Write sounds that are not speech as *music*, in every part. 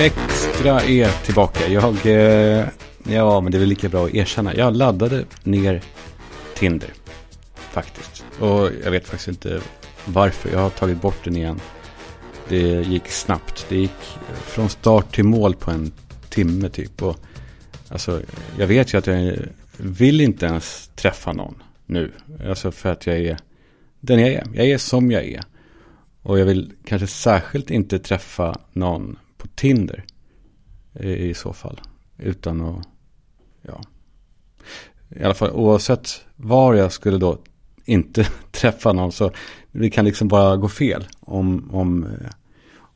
Extra är tillbaka. Jag, eh, ja men det är väl lika bra att erkänna. Jag laddade ner Tinder. Faktiskt. Och jag vet faktiskt inte varför. Jag har tagit bort den igen. Det gick snabbt. Det gick från start till mål på en timme typ. Och, alltså, jag vet ju att jag vill inte ens träffa någon nu. Alltså för att jag är den jag är. Jag är som jag är. Och jag vill kanske särskilt inte träffa någon på Tinder. Eh, I så fall. Utan att, ja. I alla fall oavsett var jag skulle då inte *laughs* träffa någon så det kan liksom bara gå fel om, om, eh,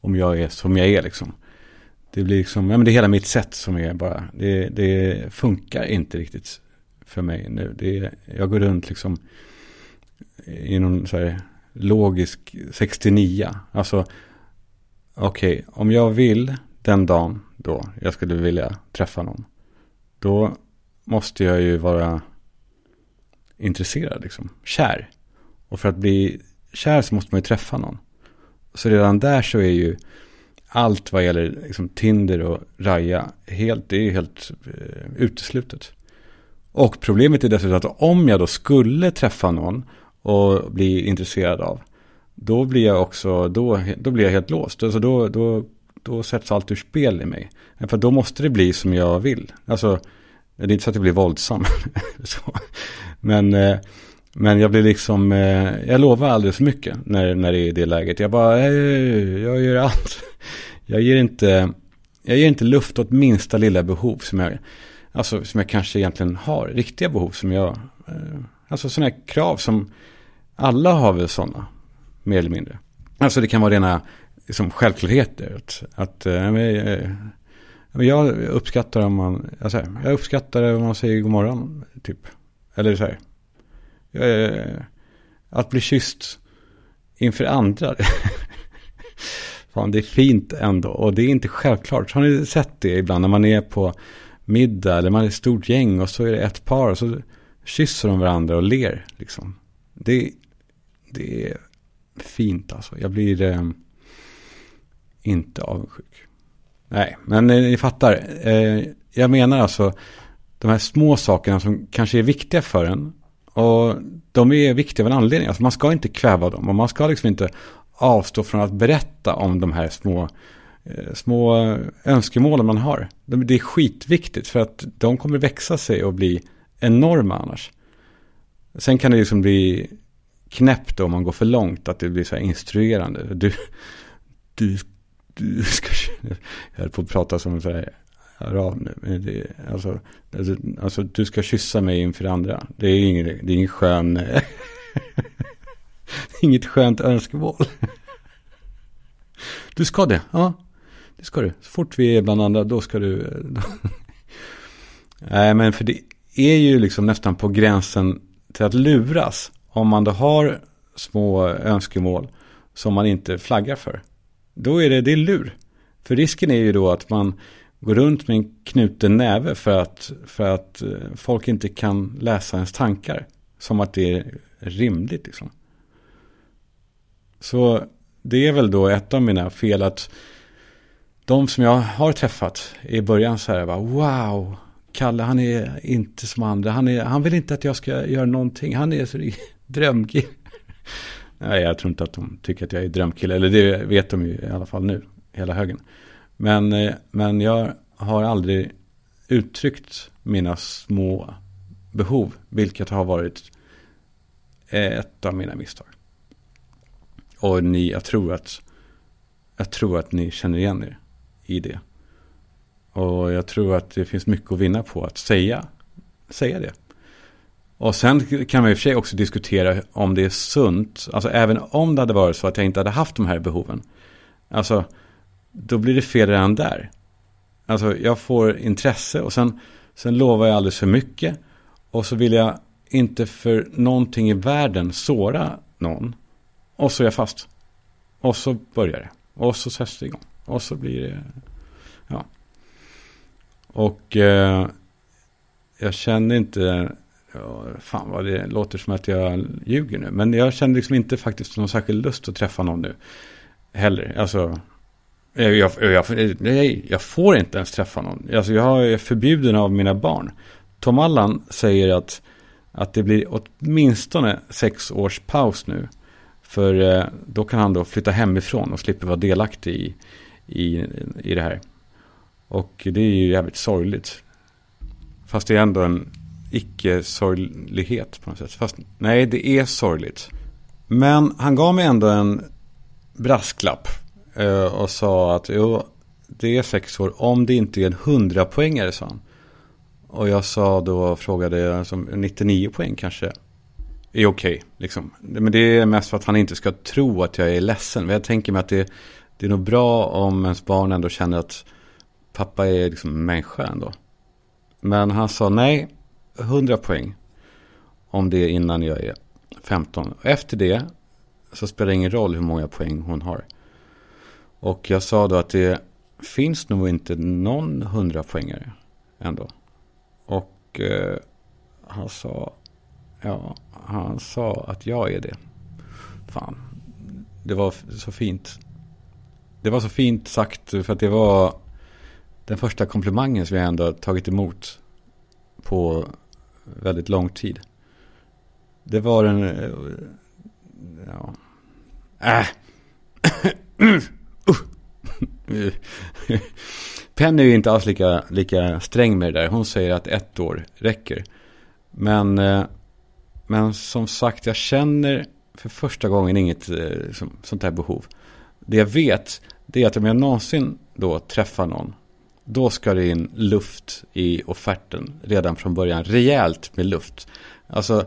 om jag är som jag är liksom. Det blir liksom, ja men det är hela mitt sätt som är bara, det, det funkar inte riktigt för mig nu. Det, jag går runt liksom i någon så här logisk 69. Alltså, okej, okay, om jag vill den dagen då jag skulle vilja träffa någon. Då måste jag ju vara intresserad, liksom. Kär. Och för att bli kär så måste man ju träffa någon. Så redan där så är ju allt vad gäller liksom, Tinder och Raja helt, det är ju helt eh, uteslutet. Och problemet är dessutom att om jag då skulle träffa någon och bli intresserad av, då blir jag också, då, då blir jag helt låst. Alltså då, då, då sätts allt ur spel i mig. För då måste det bli som jag vill. Alltså, det är inte så att jag blir våldsam. *laughs* men, eh, men jag blir liksom, eh, jag lovar alldeles för mycket när, när det är i det läget. Jag bara, jag gör allt. *laughs* Jag ger inte, jag ger inte luft åt minsta lilla behov som jag, alltså som jag kanske egentligen har. Riktiga behov som jag, eh, alltså sådana här krav som alla har väl sådana, mer eller mindre. Alltså det kan vara rena liksom, självklarheter. Att, att äh, jag uppskattar om man, alltså, jag uppskattar om man säger god morgon, typ. Eller så här. Äh, att bli kysst inför andra. *laughs* Fan, det är fint ändå. Och det är inte självklart. Har ni sett det ibland när man är på middag eller man är ett stort gäng och så är det ett par och så kysser de varandra och ler. Liksom. Det, det är fint alltså. Jag blir eh, inte avundsjuk. Nej, men eh, ni fattar. Eh, jag menar alltså de här små sakerna som kanske är viktiga för en. Och de är viktiga av en anledning. Alltså man ska inte kväva dem. Och man ska liksom inte avstå från att berätta om de här små, eh, små önskemålen man har. Det är skitviktigt för att de kommer växa sig och bli enorma annars. Sen kan det liksom bli knäppt om man går för långt, att det blir så här instruerande. Du, du, du ska, jag höll på att prata som så här arab nu. Men det, alltså, alltså, alltså, du ska kyssa mig inför andra. Det är ingen, det är ingen skön, *laughs* inget skönt önskemål. Du ska det, ja. Det ska du. Så fort vi är bland andra, då ska du. Nej, men för det är ju liksom nästan på gränsen till att luras. Om man då har små önskemål som man inte flaggar för. Då är det, det är lur. För risken är ju då att man går runt med en knuten näve för att, för att eh, folk inte kan läsa ens tankar. Som att det är rimligt liksom. Så det är väl då ett av mina fel att de som jag har träffat i början så här, bara, wow, Kalle han är inte som andra, han, är, han vill inte att jag ska göra någonting, han är så drömkille. Nej, jag tror inte att de tycker att jag är drömkille, eller det vet de ju i alla fall nu, hela högen. Men, eh, men jag har aldrig uttryckt mina små behov, vilket har varit eh, ett av mina misstag. Och ni, jag tror att, jag tror att ni känner igen er i det. Och jag tror att det finns mycket att vinna på att säga, säga det. Och sen kan man i och för sig också diskutera om det är sunt. Alltså även om det hade varit så att jag inte hade haft de här behoven. Alltså, då blir det fel redan där. Alltså jag får intresse och sen, sen lovar jag alldeles för mycket. Och så vill jag inte för någonting i världen såra någon. Och så är jag fast. Och så börjar det. Och så sätts det igång. Och så blir det, ja. Och eh, jag känner inte, ja, fan vad det låter som att jag ljuger nu. Men jag känner liksom inte faktiskt någon särskild lust att träffa någon nu. Heller, alltså Jag, jag, jag, nej, jag får inte ens träffa någon. Alltså jag är förbjuden av mina barn. Tom Allan säger att, att det blir åtminstone sex års paus nu. För eh, då kan han då flytta hemifrån och slipper vara delaktig i, i, i det här. Och det är ju jävligt sorgligt. Fast det är ändå en icke-sorglighet på något sätt. Fast nej, det är sorgligt. Men han gav mig ändå en brasklapp. Eh, och sa att jo, det är sex år om det inte är en hundrapoängare, sa han. Och jag sa då, frågade, som 99 poäng kanske är okej. Okay, liksom. Men det är mest för att han inte ska tro att jag är ledsen. Men jag tänker mig att det, det är nog bra om ens barn ändå känner att pappa är liksom människa ändå. Men han sa nej, 100 poäng. Om det är innan jag är 15. Efter det så spelar det ingen roll hur många poäng hon har. Och jag sa då att det finns nog inte någon 100 poängare ändå. Och eh, han sa, ja, han sa att jag är det. Fan, det var så fint. Det var så fint sagt för att det var den första komplimangen som jag ändå tagit emot på väldigt lång tid. Det var en... Eh, ja. Äh. *coughs* Uh. Penny är ju inte alls lika, lika sträng med det där. Hon säger att ett år räcker. Men, eh, men som sagt, jag känner för första gången inget eh, sånt här behov. Det jag vet, det är att om jag någonsin då träffar någon då ska det in luft i offerten redan från början. Rejält med luft. Alltså,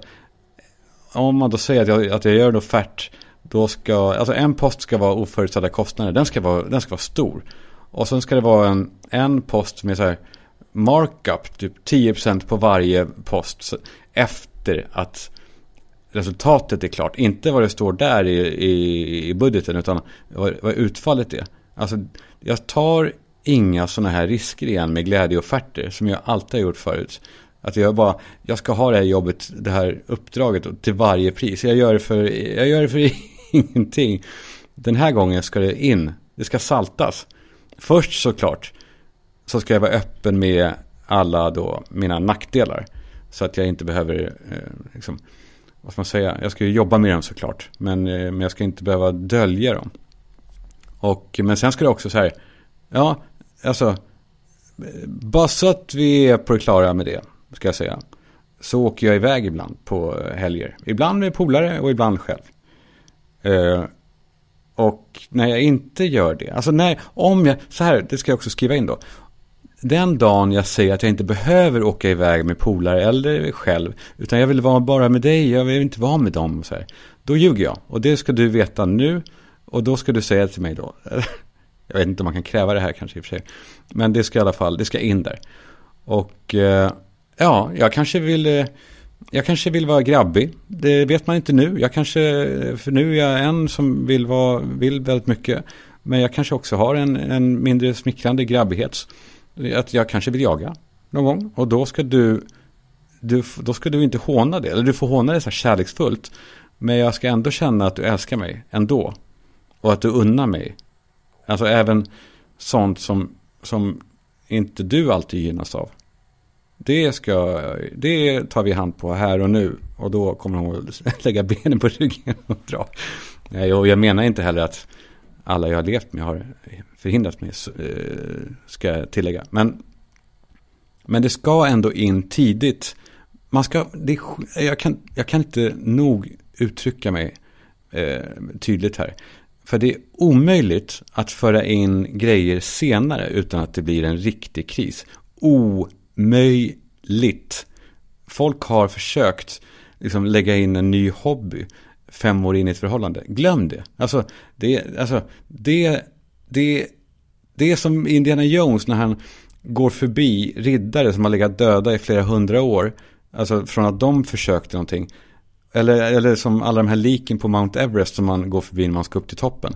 om man då säger att jag, att jag gör en offert, då ska, alltså en post ska vara oförutsedda kostnader. Den ska vara, den ska vara stor. Och sen ska det vara en, en post med så här markup, typ 10% på varje post. Efter att resultatet är klart. Inte vad det står där i, i, i budgeten, utan vad, vad utfallet är. Alltså, jag tar inga sådana här risker igen med glädjeofferter som jag alltid har gjort förut. Att jag bara, jag ska ha det här jobbet, det här uppdraget till varje pris. Jag gör det för, jag gör det för *laughs* ingenting. Den här gången ska det in, det ska saltas. Först såklart så ska jag vara öppen med alla då mina nackdelar. Så att jag inte behöver, eh, liksom, vad ska man säga, jag ska ju jobba med dem såklart. Men, eh, men jag ska inte behöva dölja dem. Och, men sen ska det också så här, ja, alltså, bara så att vi är på det klara med det, ska jag säga. Så åker jag iväg ibland på helger. Ibland med polare och ibland själv. Eh, och när jag inte gör det, alltså när, om jag, så här, det ska jag också skriva in då. Den dagen jag säger att jag inte behöver åka iväg med polare eller själv, utan jag vill vara bara med dig, jag vill inte vara med dem. Så här, då ljuger jag. Och det ska du veta nu. Och då ska du säga till mig då, *laughs* Jag vet inte om man kan kräva det här kanske i och för sig. Men det ska i alla fall, det ska in där. Och eh, ja, jag kanske vill... Eh, jag kanske vill vara grabbig. Det vet man inte nu. Jag kanske, för nu är jag en som vill, vara, vill väldigt mycket. Men jag kanske också har en, en mindre smickrande grabbighet. Att jag kanske vill jaga någon gång. Och då ska du, du, då ska du inte håna det. Eller du får håna det så här kärleksfullt. Men jag ska ändå känna att du älskar mig ändå. Och att du unnar mig Alltså även sånt som, som inte du alltid gynnas av. Det, ska, det tar vi hand på här och nu. Och då kommer hon att *laughs* lägga benen på ryggen och dra. Nej, och jag menar inte heller att alla jag har levt med har förhindrat mig, eh, ska jag tillägga. Men, men det ska ändå in tidigt. Man ska, det, jag, kan, jag kan inte nog uttrycka mig eh, tydligt här. För det är omöjligt att föra in grejer senare utan att det blir en riktig kris. Omöjligt. Folk har försökt liksom, lägga in en ny hobby fem år in i ett förhållande. Glöm det. Alltså, det, alltså, det, det, det är som Indiana Jones när han går förbi riddare som har legat döda i flera hundra år. Alltså från att de försökte någonting. Eller, eller som alla de här liken på Mount Everest som man går förbi när man ska upp till toppen.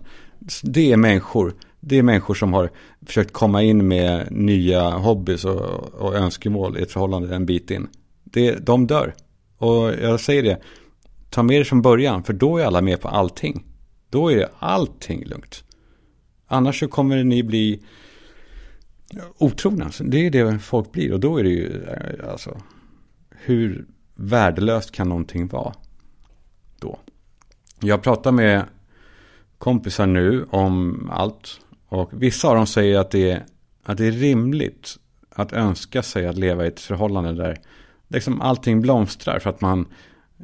Det är människor. Det är människor som har försökt komma in med nya hobbys och, och önskemål i ett förhållande en bit in. Det, de dör. Och jag säger det, ta med det från början, för då är alla med på allting. Då är det allting lugnt. Annars så kommer ni bli otrogna. Det är det folk blir och då är det ju, eh, alltså, hur värdelöst kan någonting vara då? Jag pratar med kompisar nu om allt och vissa av dem säger att det är, att det är rimligt att önska sig att leva i ett förhållande där liksom allting blomstrar för att man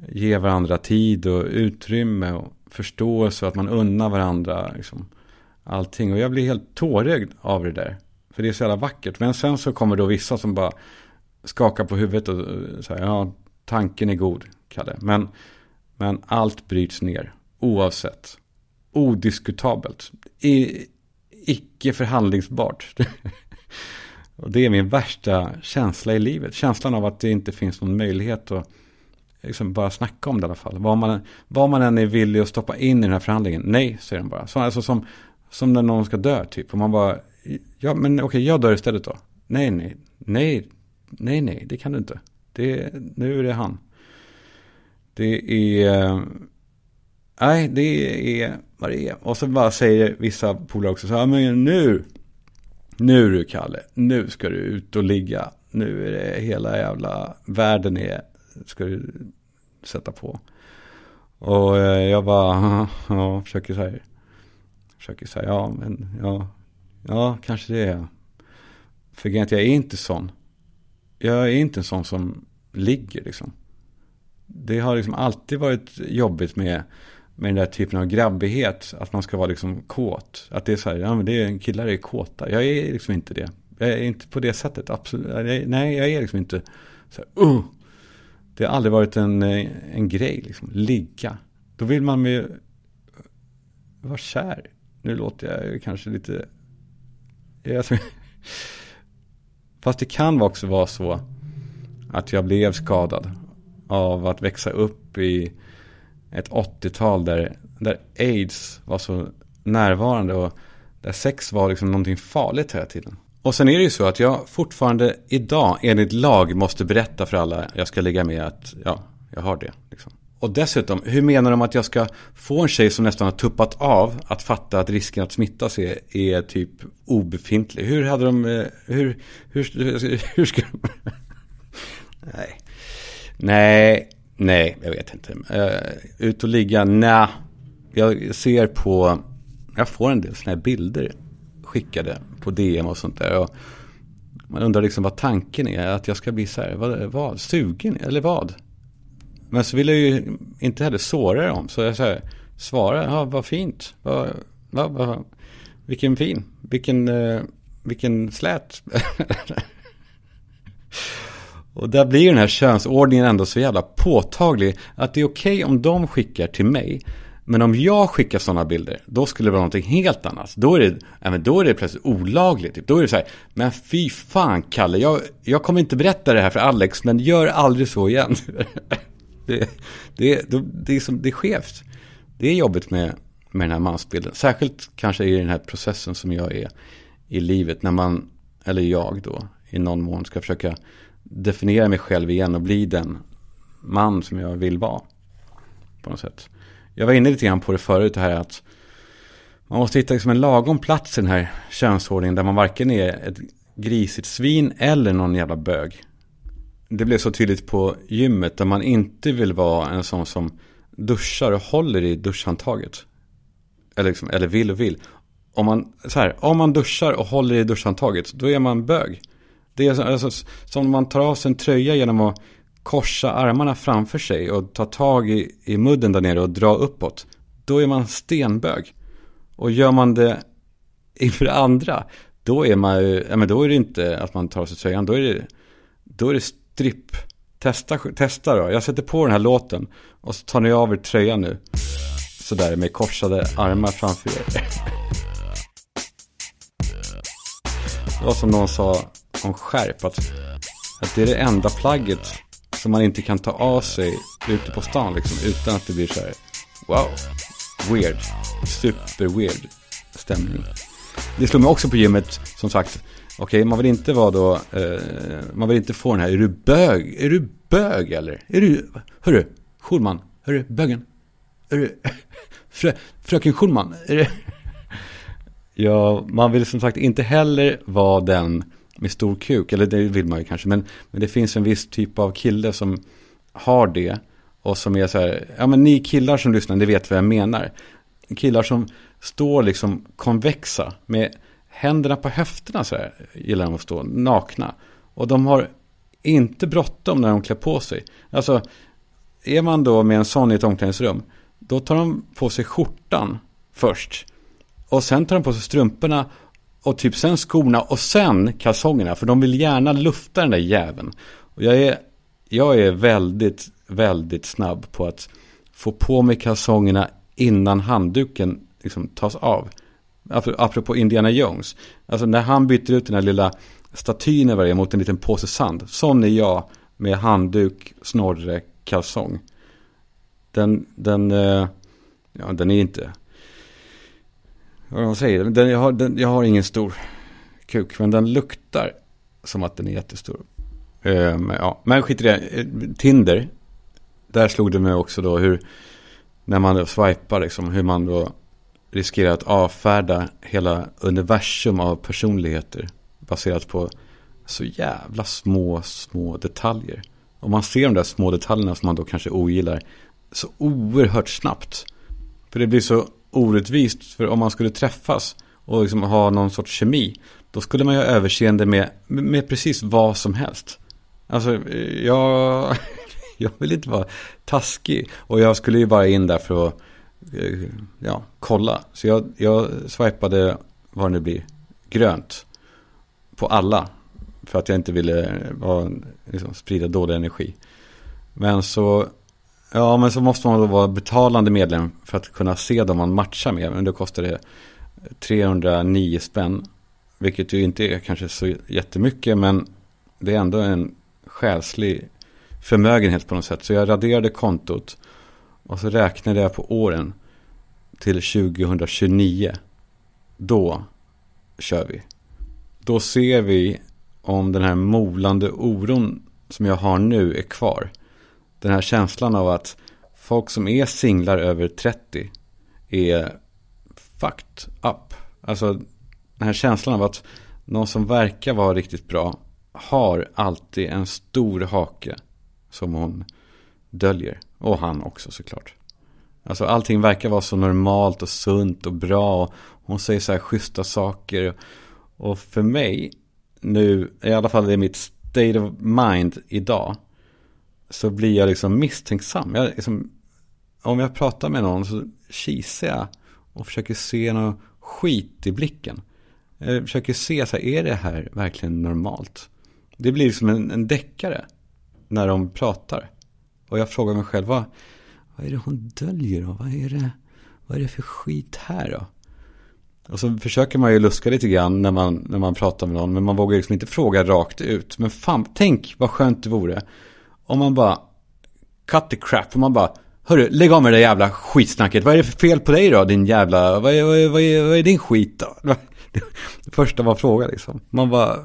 ger varandra tid och utrymme och förståelse och att man unnar varandra liksom, allting. Och jag blir helt tårögd av det där. För det är så jävla vackert. Men sen så kommer då vissa som bara skakar på huvudet och eh, säger ja, tanken är god, Kalle. Men, men allt bryts ner, oavsett. Odiskutabelt. I, icke förhandlingsbart. *laughs* och det är min värsta känsla i livet. Känslan av att det inte finns någon möjlighet att liksom bara snacka om det i alla fall. Vad man, vad man än är villig att stoppa in i den här förhandlingen. Nej, säger de bara. Så, alltså som, som när någon ska dö typ. Och man bara, ja men okej, jag dör istället då. Nej, nej, nej, nej, nej, det kan du inte. Det, nu är det han. Det är, nej, det är vad det är. Och så bara säger vissa polare också så här, men nu, nu du Kalle, nu ska du ut och ligga. Nu är det hela jävla världen är, ska du sätta på. Och eh, jag bara, *laughs* ja, försöker så här, försöker säga, ja, men ja, ja, kanske det är För jag är inte sån. Jag är inte en sån som ligger liksom. Det har liksom alltid varit jobbigt med, med den där typen av grabbighet. Att man ska vara liksom kåt. Att det är så här, ja men det är, killar är kåta. Jag är liksom inte det. Jag är inte på det sättet, absolut. Nej, jag är liksom inte så här, uh. Det har aldrig varit en, eh, en grej, liksom. Ligga. Då vill man med vara kär. Nu låter jag kanske lite... *laughs* Fast det kan också vara så att jag blev skadad av att växa upp i ett 80-tal där, där aids var så närvarande och där sex var liksom någonting farligt hela tiden. Och sen är det ju så att jag fortfarande idag enligt lag måste berätta för alla jag ska ligga med att ja, jag har det. Liksom. Och dessutom, hur menar de att jag ska få en tjej som nästan har tuppat av att fatta att risken att smittas är, är typ obefintlig? Hur hade de, eh, hur, hur, hur, hur ska de... *laughs* nej. Nej, nej, jag vet inte. Uh, ut och ligga, nej. Jag ser på, jag får en del sådana här bilder skickade på DM och sånt där. Och man undrar liksom vad tanken är, att jag ska bli så här, vad, vad sugen eller vad? Men så vill jag ju inte heller såra dem. Så jag så svarar, ja vad fint. Vad, vad, vad, vilken fin, vilken, eh, vilken slät. *laughs* Och där blir den här könsordningen ändå så jävla påtaglig. Att det är okej okay om de skickar till mig. Men om jag skickar sådana bilder, då skulle det vara någonting helt annat. Då är det, ja, men då är det plötsligt olagligt. Typ. Då är det så här, men fy fan Kalle, jag, jag kommer inte berätta det här för Alex, men gör aldrig så igen. *laughs* det, det, det, är som, det är skevt. Det är jobbigt med, med den här mansbilden. Särskilt kanske i den här processen som jag är i livet. När man, eller jag då, i någon mån ska försöka definiera mig själv igen och bli den man som jag vill vara. På något sätt. Jag var inne lite grann på det förut, det här att man måste hitta liksom en lagom plats i den här könsordningen där man varken är ett grisigt svin eller någon jävla bög. Det blev så tydligt på gymmet där man inte vill vara en sån som duschar och håller i duschhandtaget. Eller, liksom, eller vill och vill. Om man, så här, om man duschar och håller i duschhandtaget, då är man bög. Det är alltså, som om man tar av sig en tröja genom att korsa armarna framför sig och ta tag i, i mudden där nere och dra uppåt. Då är man stenbög. Och gör man det inför andra, då är man ja, men då är det inte att man tar av sig tröjan, då är det, då är det stripp. Testa, testa då, jag sätter på den här låten och så tar ni av er tröjan nu. Sådär med korsade armar framför er. *laughs* Det var som någon sa om skärp. Att, att det är det enda plagget som man inte kan ta av sig ute på stan liksom, utan att det blir så här, wow, weird, super weird stämning. Det slår mig också på gymmet, som sagt, okej, okay, man vill inte vara då, eh, man vill inte få den här, är du bög, är du bög eller? Är du, hörru, Schulman, hörru, bögen, är du, *laughs* frö, fröken Schulman, är du? *laughs* ja, man vill som sagt inte heller vara den med stor kuk, eller det vill man ju kanske, men, men det finns en viss typ av kille som har det och som är så här, ja men ni killar som lyssnar, ni vet vad jag menar. Killar som står liksom konvexa med händerna på höfterna så här, gillar de att stå nakna. Och de har inte bråttom när de klär på sig. Alltså, är man då med en sån i ett omklädningsrum, då tar de på sig skjortan först. Och sen tar de på sig strumporna och typ sen skorna och sen kalsongerna. För de vill gärna lufta den där jäveln. Och jag är, jag är väldigt, väldigt snabb på att få på mig kalsongerna innan handduken liksom tas av. Apropå Indiana Jones. Alltså när han byter ut den här lilla statyn över mot en liten påse sand. Sån är jag med handduk, snorre, kalsong. Den, den, eh, ja den är inte, vad man säger, den, jag, har, den, jag har ingen stor kuk, men den luktar som att den är jättestor. Um, ja. Men skit i det, eh, Tinder, där slog det mig också då hur, när man swipar liksom, hur man då riskerar att avfärda hela universum av personligheter baserat på så jävla små, små detaljer. Och man ser de där små detaljerna som man då kanske ogillar så oerhört snabbt. För det blir så orättvist, för om man skulle träffas och liksom ha någon sorts kemi, då skulle man ju ha överseende med, med precis vad som helst. Alltså, jag, *laughs* jag vill inte vara taskig. Och jag skulle ju bara in där för att eh, ja, kolla. Så jag, jag swipade, vad det nu blir, grönt. På alla. För att jag inte ville eh, vara, liksom, sprida dålig energi. Men så, ja men så måste man då vara betalande medlem för att kunna se dem man matchar med. Men då kostar det 309 spänn. Vilket ju inte är kanske så jättemycket men det är ändå en själslig förmögenhet på något sätt. Så jag raderade kontot och så räknade jag på åren till 2029. Då kör vi. Då ser vi om den här molande oron som jag har nu är kvar. Den här känslan av att folk som är singlar över 30 är fucked up. Alltså den här känslan av att någon som verkar vara riktigt bra har alltid en stor hake som hon döljer. Och han också såklart. Alltså allting verkar vara så normalt och sunt och bra. Och hon säger så här schyssta saker. Och för mig nu, i alla fall i mitt state of mind idag. Så blir jag liksom misstänksam. Jag liksom, om jag pratar med någon så kisar jag. Och försöker se något skit i blicken. Jag försöker se så här, är det här verkligen normalt? Det blir som en, en deckare när de pratar. Och jag frågar mig själv, vad, vad är det hon döljer då? Vad är, det, vad är det för skit här då? Och så försöker man ju luska lite grann när man, när man pratar med någon. Men man vågar liksom inte fråga rakt ut. Men fan, tänk vad skönt det vore. Om man bara cut the crap. Om man bara, hörru, lägg av med det där jävla skitsnacket. Vad är det för fel på dig då, din jävla, vad är, vad är, vad är, vad är din skit då? *laughs* Det första man frågar liksom. Man bara,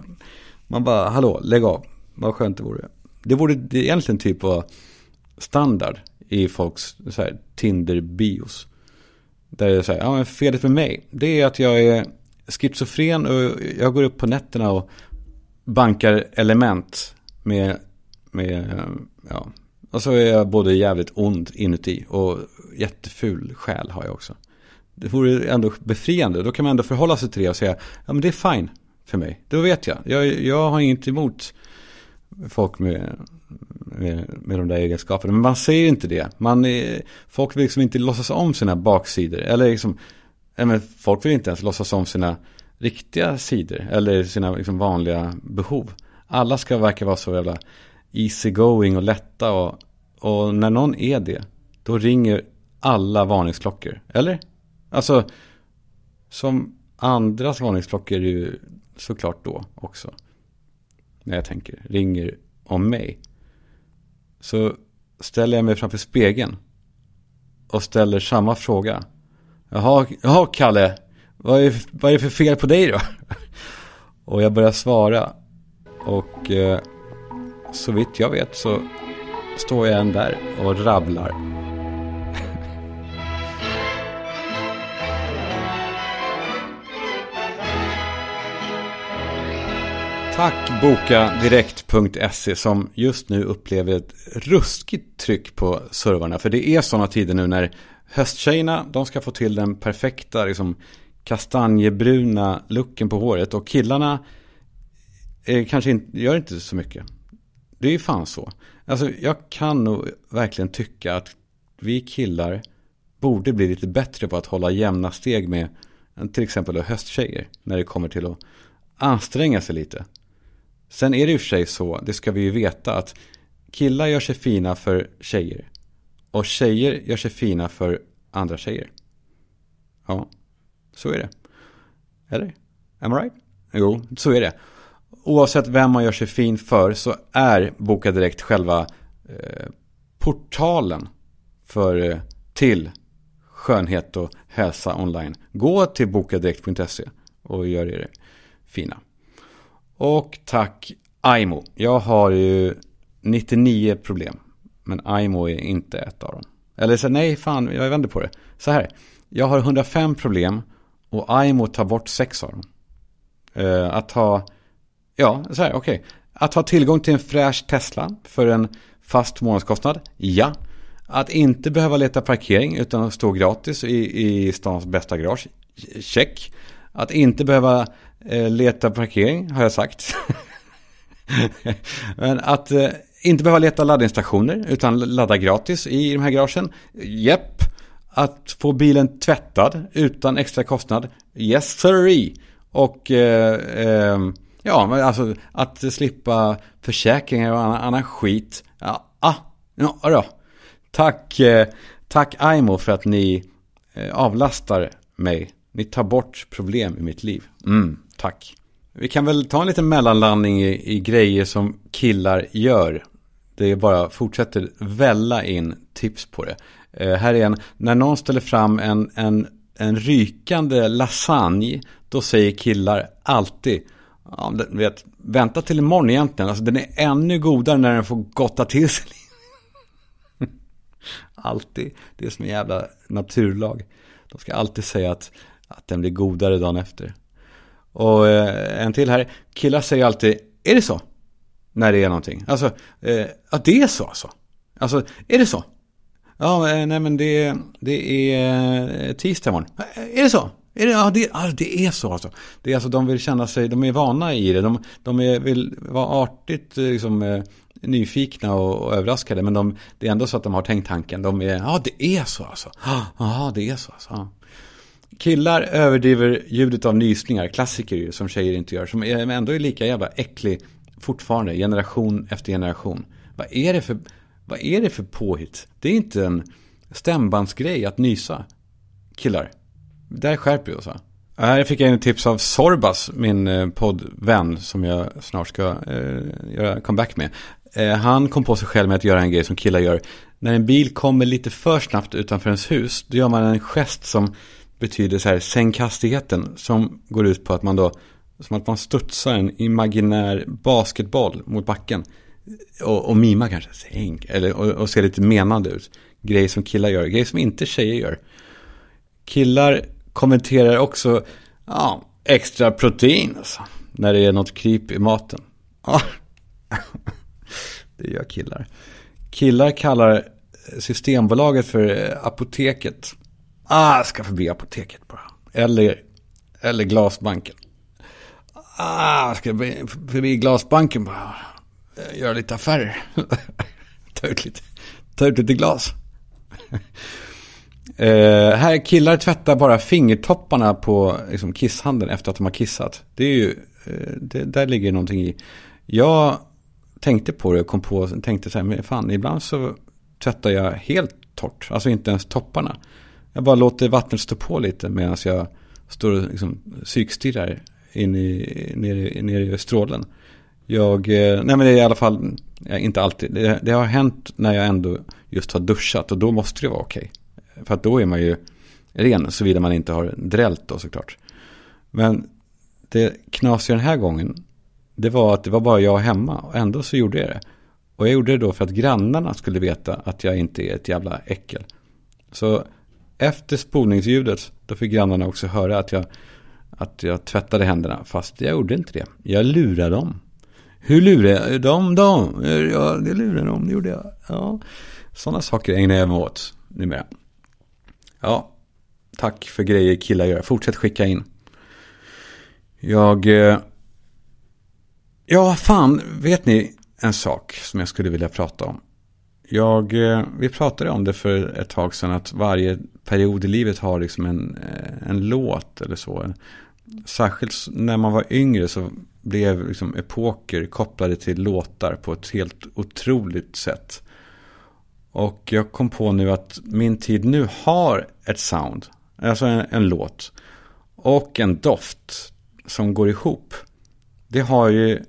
man bara, hallå, lägg av. Vad skönt det vore. Det vore egentligen typ av standard i folks Tinder-bios. Där det är så här, ja men felet med mig, det är att jag är schizofren och jag går upp på nätterna och bankar element med, med ja, och så är jag både jävligt ond inuti och jätteful själ har jag också. Det vore ändå befriande, då kan man ändå förhålla sig till det och säga, ja men det är fine för mig. Då vet jag. Jag, jag har inget emot folk med, med, med de där egenskaperna. Men man säger inte det. Man är, folk vill liksom inte låtsas om sina baksidor. Eller liksom, men folk vill inte ens låtsas om sina riktiga sidor. Eller sina liksom vanliga behov. Alla ska verka vara så jävla easy going och lätta. Och, och när någon är det, då ringer alla varningsklockor. Eller? Alltså, som andras varningsklockor är ju såklart då också. När jag tänker, ringer om mig. Så ställer jag mig framför spegeln. Och ställer samma fråga. Jaha, jaha Kalle, vad är, vad är det för fel på dig då? *laughs* Och jag börjar svara. Och eh, så vitt jag vet så står jag än där och rabblar. Tack Bokadirekt.se som just nu upplever ett ruskigt tryck på servrarna. För det är sådana tider nu när hösttjejerna de ska få till den perfekta liksom, kastanjebruna looken på håret och killarna eh, kanske inte, gör inte så mycket. Det är ju fan så. Alltså jag kan nog verkligen tycka att vi killar borde bli lite bättre på att hålla jämna steg med till exempel hösttjejer. När det kommer till att anstränga sig lite. Sen är det ju för sig så, det ska vi ju veta, att killar gör sig fina för tjejer. Och tjejer gör sig fina för andra tjejer. Ja, så är det. Eller? Am I right? Jo, så är det. Oavsett vem man gör sig fin för så är Boka Direkt själva eh, portalen för, eh, till skönhet och hälsa online. Gå till bokadirekt.se och gör er fina. Och tack Aimo. Jag har ju 99 problem. Men Aimo är inte ett av dem. Eller så nej, fan, jag vänder på det. Så här. Jag har 105 problem och Aimo tar bort 6 av dem. Eh, att ha, ja, så här, okej. Okay. Att ha tillgång till en fräsch Tesla för en fast månadskostnad, ja. Att inte behöva leta parkering utan att stå gratis i, i stans bästa garage, check. Att inte behöva eh, leta parkering har jag sagt. *laughs* Men att eh, inte behöva leta laddningsstationer utan ladda gratis i de här garagen. Jepp. Att få bilen tvättad utan extra kostnad. Yes sirree. Och eh, ehm, Ja, men alltså att slippa försäkringar och annan, annan skit. Ja, ah, ja, då. Tack, eh, tack Aimo för att ni eh, avlastar mig. Ni tar bort problem i mitt liv. Mm, tack. Vi kan väl ta en liten mellanlandning i, i grejer som killar gör. Det är bara fortsätter välla in tips på det. Eh, här är en, när någon ställer fram en, en, en rykande lasagne, då säger killar alltid, ja, vet, vänta till imorgon egentligen, alltså den är ännu godare när den får gotta till sig. *laughs* alltid, det är som en jävla naturlag. De ska alltid säga att, att den blir godare dagen efter. Och eh, en till här. Killar säger alltid, är det så? När det är någonting. Alltså, eh, att det är så alltså. Alltså, är det så? Ja, nej men det, det är eh, tisdag imorgon. Är det så? Är det, ja, det, ja, det är så alltså. Det är alltså, de vill känna sig, de är vana i det. De, de är, vill vara artigt eh, liksom, eh, nyfikna och, och överraskade. Men de, det är ändå så att de har tänkt tanken. De är, ja det är så alltså. Ja, det är så alltså. Ja. Killar överdriver ljudet av nysningar, klassiker ju, som tjejer inte gör. Som är, ändå är lika jävla äcklig fortfarande, generation efter generation. Vad är det för, vad är det för påhitt? Det är inte en stämbandsgrej att nysa. Killar. Där skärper vi oss va? Här fick jag en tips av Sorbas, min eh, poddvän som jag snart ska eh, göra comeback med. Eh, han kom på sig själv med att göra en grej som killar gör. När en bil kommer lite för snabbt utanför ens hus, då gör man en gest som betyder så här sänk hastigheten som går ut på att man då som att man studsar en imaginär basketboll mot backen och, och mimar kanske sänk eller och, och ser lite menande ut. Grej som killar gör, Grej som inte tjejer gör. Killar kommenterar också ja, extra protein alltså, när det är något kryp i maten. Ja. *laughs* Det gör killar. Killar kallar Systembolaget för apoteket. Ah, jag ska förbi apoteket bara. Eller, eller glasbanken. Ah, jag ska förbi glasbanken bara. Göra lite affärer. *laughs* ta, ut lite, ta ut lite glas eh, här killar tvättar bara fingertopparna på liksom, kisshanden efter att de har kissat. Det är ju, eh, det, där ligger någonting i. Jag tänkte på det och kom på, tänkte så här, men fan, ibland så tvättar jag helt torrt. Alltså inte ens topparna. Jag bara låter vattnet stå på lite medan jag står och liksom psykstirrar in i, ner, ner i strålen. Jag, eh, nej men det är i alla fall, eh, inte alltid, det, det, har hänt när jag ändå just har duschat och då måste det vara okej. För att då är man ju ren, såvida man inte har drällt då såklart. Men det knasiga den här gången, det var att det var bara jag hemma och ändå så gjorde jag det. Och jag gjorde det då för att grannarna skulle veta att jag inte är ett jävla äckel. Så efter spolningsljudet, då fick grannarna också höra att jag att jag tvättade händerna. Fast jag gjorde inte det. Jag lurade dem. Hur lurade jag dem då? Ja, det lurade dem, det gjorde jag. Ja. Sådana saker ägnar jag mig åt numera. Ja, tack för grejer killar gör. Fortsätt skicka in. Jag... Eh, ja, fan, vet ni en sak som jag skulle vilja prata om? Jag, eh, vi pratade om det för ett tag sedan att varje period i livet har liksom en, eh, en låt eller så. Särskilt när man var yngre så blev liksom epoker kopplade till låtar på ett helt otroligt sätt. Och jag kom på nu att min tid nu har ett sound, alltså en, en låt och en doft som går ihop. Det har ju,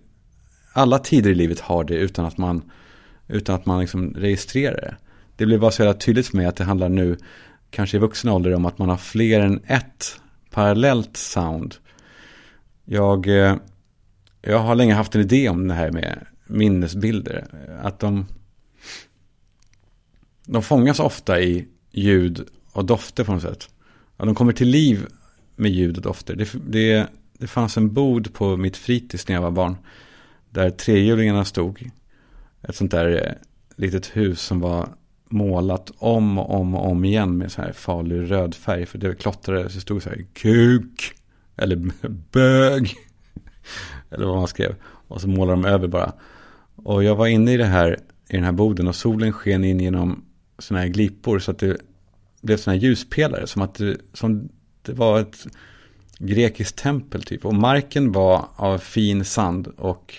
alla tider i livet har det utan att man, utan att man liksom registrerar det. Det blir bara så jävla tydligt för mig att det handlar nu, kanske i vuxen ålder, om att man har fler än ett parallellt sound. Jag, eh, jag har länge haft en idé om det här med minnesbilder. Att de, de fångas ofta i ljud och dofter på något sätt. Att de kommer till liv med ljud och dofter. Det, det, det fanns en bod på mitt fritids när jag var barn. Där trehjulingarna stod. Ett sånt där eh, litet hus som var målat om och om och om igen med så här farlig röd färg. För det klottrade så stod så här kuk. Eller *laughs* bög. Eller vad man skrev. Och så målade de över bara. Och jag var inne i det här, i den här boden och solen sken in genom sådana här glipor. Så att det blev sådana här ljuspelare. Som att det, som det var ett grekiskt tempel typ. Och marken var av fin sand och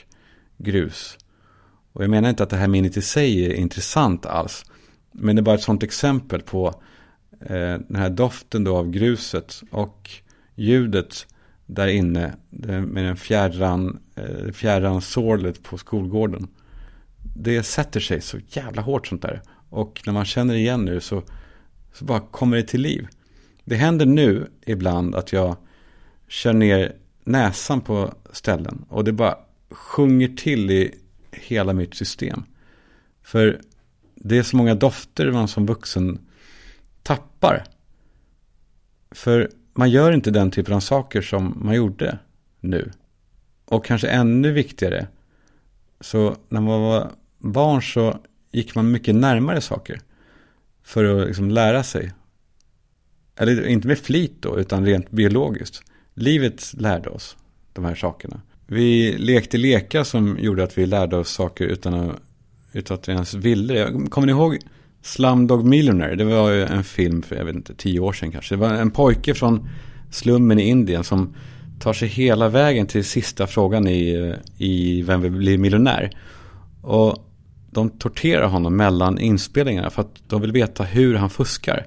grus. Och jag menar inte att det här minnet i sig är intressant alls. Men det är bara ett sådant exempel på eh, den här doften då av gruset och ljudet där inne med den fjärran, eh, fjärran sorlet på skolgården. Det sätter sig så jävla hårt sånt där. Och när man känner igen nu så, så bara kommer det till liv. Det händer nu ibland att jag kör ner näsan på ställen och det bara sjunger till i hela mitt system. För det är så många dofter man som vuxen tappar. För man gör inte den typen av saker som man gjorde nu. Och kanske ännu viktigare. Så när man var barn så gick man mycket närmare saker. För att liksom lära sig. Eller inte med flit då, utan rent biologiskt. Livet lärde oss de här sakerna. Vi lekte lekar som gjorde att vi lärde oss saker utan att, utan att vi ens ville det. Kommer ni ihåg Slumdog Millionaire? Det var ju en film för, jag vet inte, tio år sedan kanske. Det var en pojke från slummen i Indien som tar sig hela vägen till sista frågan i, i Vem vill bli miljonär? Och de torterar honom mellan inspelningarna för att de vill veta hur han fuskar.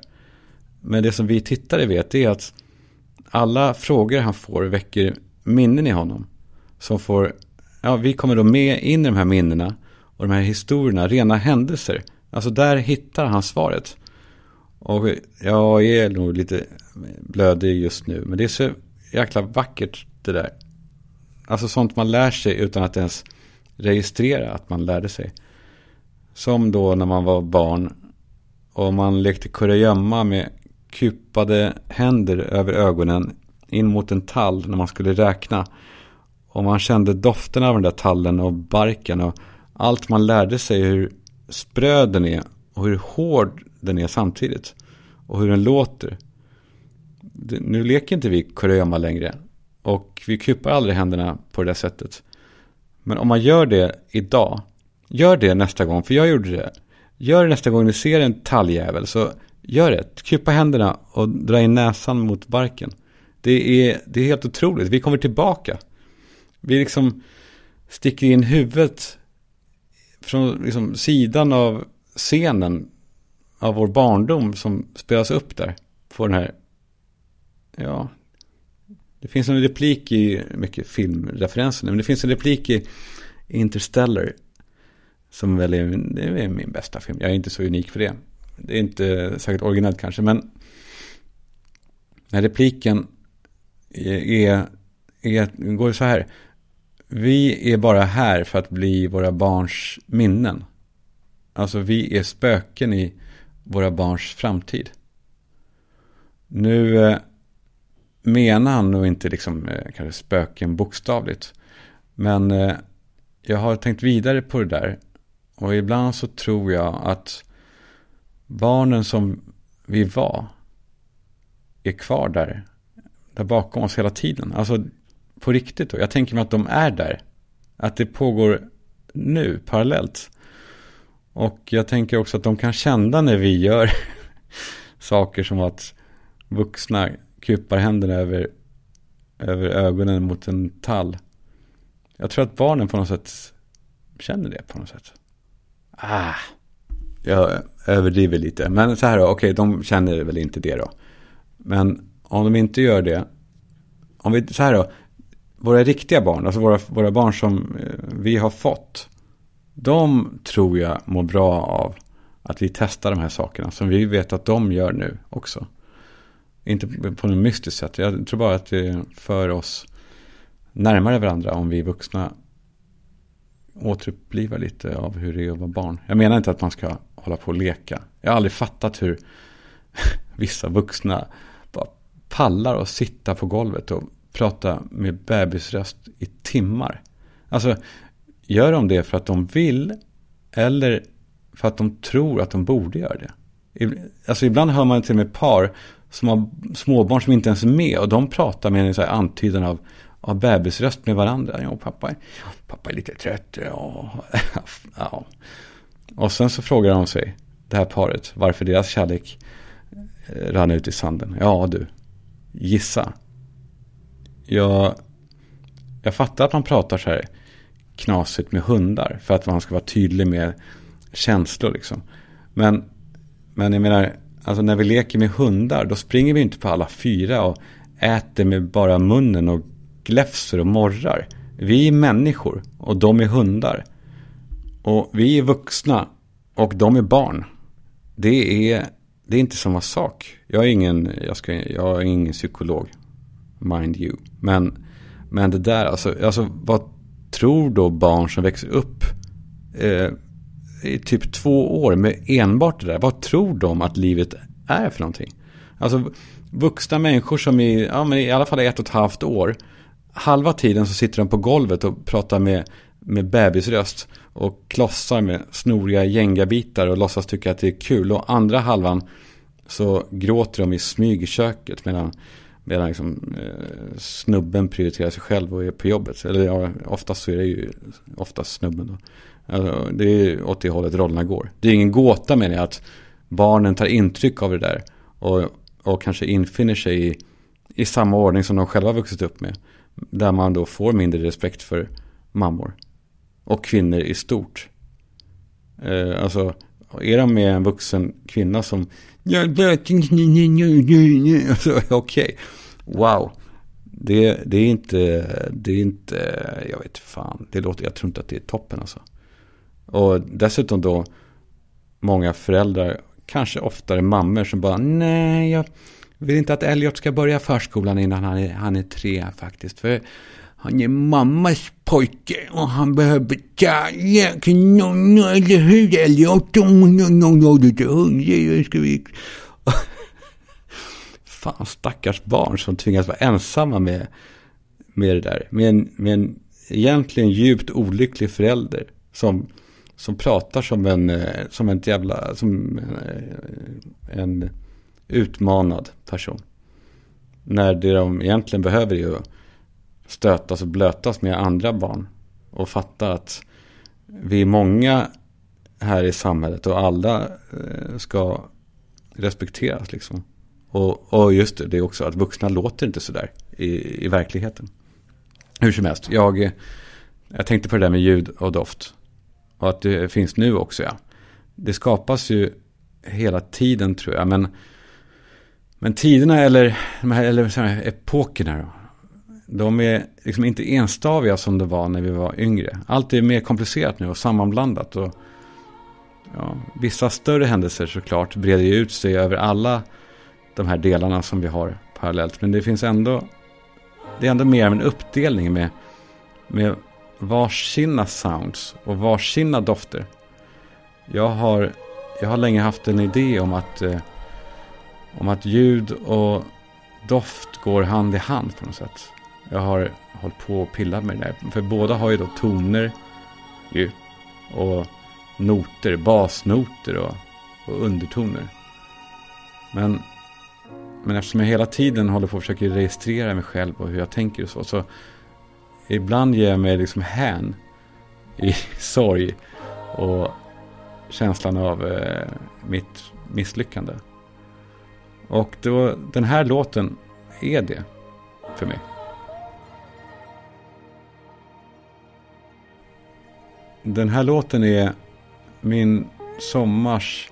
Men det som vi tittare vet är att alla frågor han får väcker minnen i honom. Som får, ja vi kommer då med in i de här minnena och de här historierna, rena händelser. Alltså där hittar han svaret. Och jag är nog lite blödig just nu. Men det är så jäkla vackert det där. Alltså sånt man lär sig utan att ens registrera att man lärde sig. Som då när man var barn och man lekte kurragömma med kupade händer över ögonen in mot en tall när man skulle räkna. Och man kände doften av den där tallen och barken och allt man lärde sig hur spröd den är och hur hård den är samtidigt. Och hur den låter. Nu leker inte vi kurragömma längre. Och vi kupar aldrig händerna på det där sättet. Men om man gör det idag. Gör det nästa gång, för jag gjorde det. Gör det nästa gång du ser en talljävel. Så gör det. Kupa händerna och dra in näsan mot barken. Det är, det är helt otroligt. Vi kommer tillbaka. Vi liksom sticker in huvudet från liksom sidan av scenen av vår barndom som spelas upp där. På den här, ja, det finns en replik i mycket filmreferenser, men det finns en replik i Interstellar. Som väl är, det är min bästa film. Jag är inte så unik för det. Det är inte särskilt originellt kanske, men den här repliken är, är, går så här. Vi är bara här för att bli våra barns minnen. Alltså vi är spöken i våra barns framtid. Nu, eh, menar han nog inte liksom eh, kanske spöken bokstavligt. Men eh, jag har tänkt vidare på det där. Och ibland så tror jag att barnen som vi var är kvar där. Där bakom oss hela tiden. Alltså på riktigt då. Jag tänker mig att de är där. Att det pågår nu parallellt. Och jag tänker också att de kan känna när vi gör *laughs* saker som att vuxna kupar händerna över, över ögonen mot en tall. Jag tror att barnen på något sätt känner det på något sätt. Ah, jag överdriver lite. Men så här då, okej, okay, de känner väl inte det då. Men om de inte gör det, om vi, så här då, våra riktiga barn, alltså våra, våra barn som eh, vi har fått, de tror jag mår bra av att vi testar de här sakerna som vi vet att de gör nu också. Inte på något mystiskt sätt. Jag tror bara att det för oss närmare varandra om vi vuxna återuppliva lite av hur det är att vara barn. Jag menar inte att man ska hålla på och leka. Jag har aldrig fattat hur *laughs* vissa vuxna bara pallar och sitta på golvet och prata med bebisröst i timmar. Alltså, gör de det för att de vill eller för att de tror att de borde göra det? Alltså ibland hör man till och med par som har småbarn som inte ens är med och de pratar med en så här antydan av, av bebisröst med varandra. Ja, pappa, pappa är lite trött. Ja. *laughs* ja. Och sen så frågar de sig, det här paret, varför deras kärlek eh, rann ut i sanden. Ja, du, gissa. Jag, jag fattar att man pratar så här knasigt med hundar för att man ska vara tydlig med känslor liksom. Men, men jag menar, alltså när vi leker med hundar då springer vi inte på alla fyra och äter med bara munnen och gläfser och morrar. Vi är människor och de är hundar. Och vi är vuxna och de är barn. Det är, det är inte samma sak. Jag är ingen, jag ska, jag är ingen psykolog. Mind you. Men, men det där, alltså, alltså vad tror då barn som växer upp eh, i typ två år med enbart det där. Vad tror de att livet är för någonting? Alltså vuxna människor som i, ja, men i alla fall ett och ett halvt år. Halva tiden så sitter de på golvet och pratar med, med bebisröst. Och klossar med snoriga gängabitar och låtsas tycka att det är kul. Och andra halvan så gråter de i smyg i köket medan, medan liksom, eh, snubben prioriterar sig själv och är på jobbet. Eller ja, oftast så är det ju oftast snubben då. Alltså, det är åt det hållet rollerna går. Det är ingen gåta menar jag att barnen tar intryck av det där. Och, och kanske infinner sig i, i samma ordning som de själva vuxit upp med. Där man då får mindre respekt för mammor. Och kvinnor i stort. Eh, alltså, är de med en vuxen kvinna som... Alltså, *laughs* Okej, okay. wow. Det, det, är inte, det är inte, jag vet fan, det låter, jag tror inte att det är toppen alltså. Och dessutom då många föräldrar, kanske oftare mammor som bara nej, jag vill inte att Elliot ska börja förskolan innan han är, han är tre faktiskt. För han är mammas pojke och han behöver kärlek. Eller hur Elliot? *laughs* Fan, stackars barn som tvingas vara ensamma med, med det där. Med en, med en egentligen djupt olycklig förälder som som pratar som en, eh, som en jävla, som eh, en, en utmanad person. När det de egentligen behöver är att stötas och blötas med andra barn. Och fatta att vi är många här i samhället och alla eh, ska respekteras liksom. Och, och just det, det är också att vuxna låter inte sådär i, i verkligheten. Hur som helst, jag, jag tänkte på det där med ljud och doft. Och att det finns nu också, ja. Det skapas ju hela tiden tror jag. Men, men tiderna eller, eller så här, epokerna då. De är liksom inte enstaviga som det var när vi var yngre. Allt är mer komplicerat nu och sammanblandat. Och, ja, vissa större händelser såklart breder ju ut sig över alla de här delarna som vi har parallellt. Men det finns ändå, det är ändå mer av en uppdelning med, med varsina sounds och varsina dofter. Jag har, jag har länge haft en idé om att, eh, om att ljud och doft går hand i hand på något sätt. Jag har hållit på och pillat med det där. För båda har ju då toner ju. Och noter, basnoter och, och undertoner. Men, men eftersom jag hela tiden håller på och försöker registrera mig själv och hur jag tänker och så. Så ibland ger jag mig liksom hän i *laughs* sorg och känslan av eh, mitt misslyckande. Och då, den här låten är det för mig. Den här låten är min sommars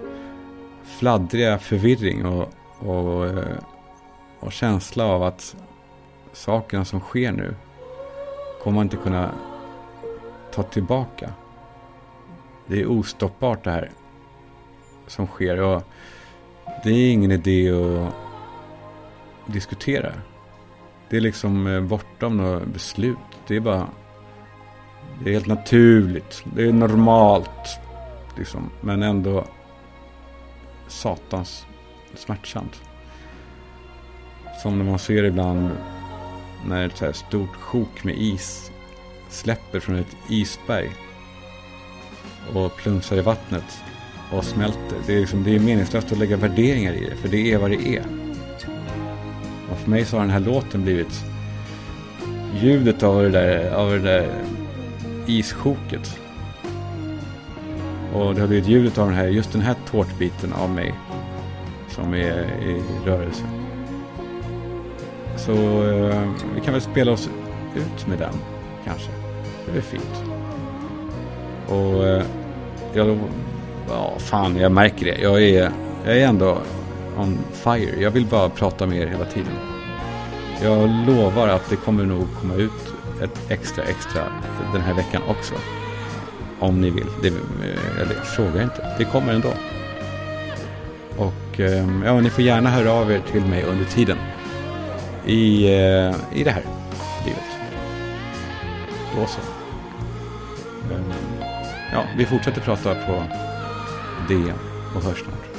fladdriga förvirring och, och, eh, och känsla av att sakerna som sker nu kommer man inte kunna ta tillbaka. Det är ostoppbart det här som sker. Och det är ingen idé att diskutera. Det är liksom eh, bortom några beslut. Det är bara... Det är helt naturligt. Det är normalt. Liksom. Men ändå satans smärtsamt. Som när man ser ibland när ett så här stort sjok med is släpper från ett isberg och plumsar i vattnet och smälter. Det är, liksom, det är meningslöst att lägga värderingar i det, för det är vad det är. Och för mig så har den här låten blivit ljudet av det där, av det där issjoket. Och det har blivit ljudet av den här, just den här tårtbiten av mig som är i rörelse. Så eh, vi kan väl spela oss ut med den kanske. Det är fint. Och eh, jag, ja fan jag märker det. Jag är, jag är ändå on fire. Jag vill bara prata med er hela tiden. Jag lovar att det kommer nog komma ut ett extra extra den här veckan också. Om ni vill. Det, eh, eller fråga inte. Det kommer ändå. Och ehm, ja, ni får gärna höra av er till mig under tiden. I, eh, i det här livet. Då så. Ehm, ja, vi fortsätter prata på det och hörs snart.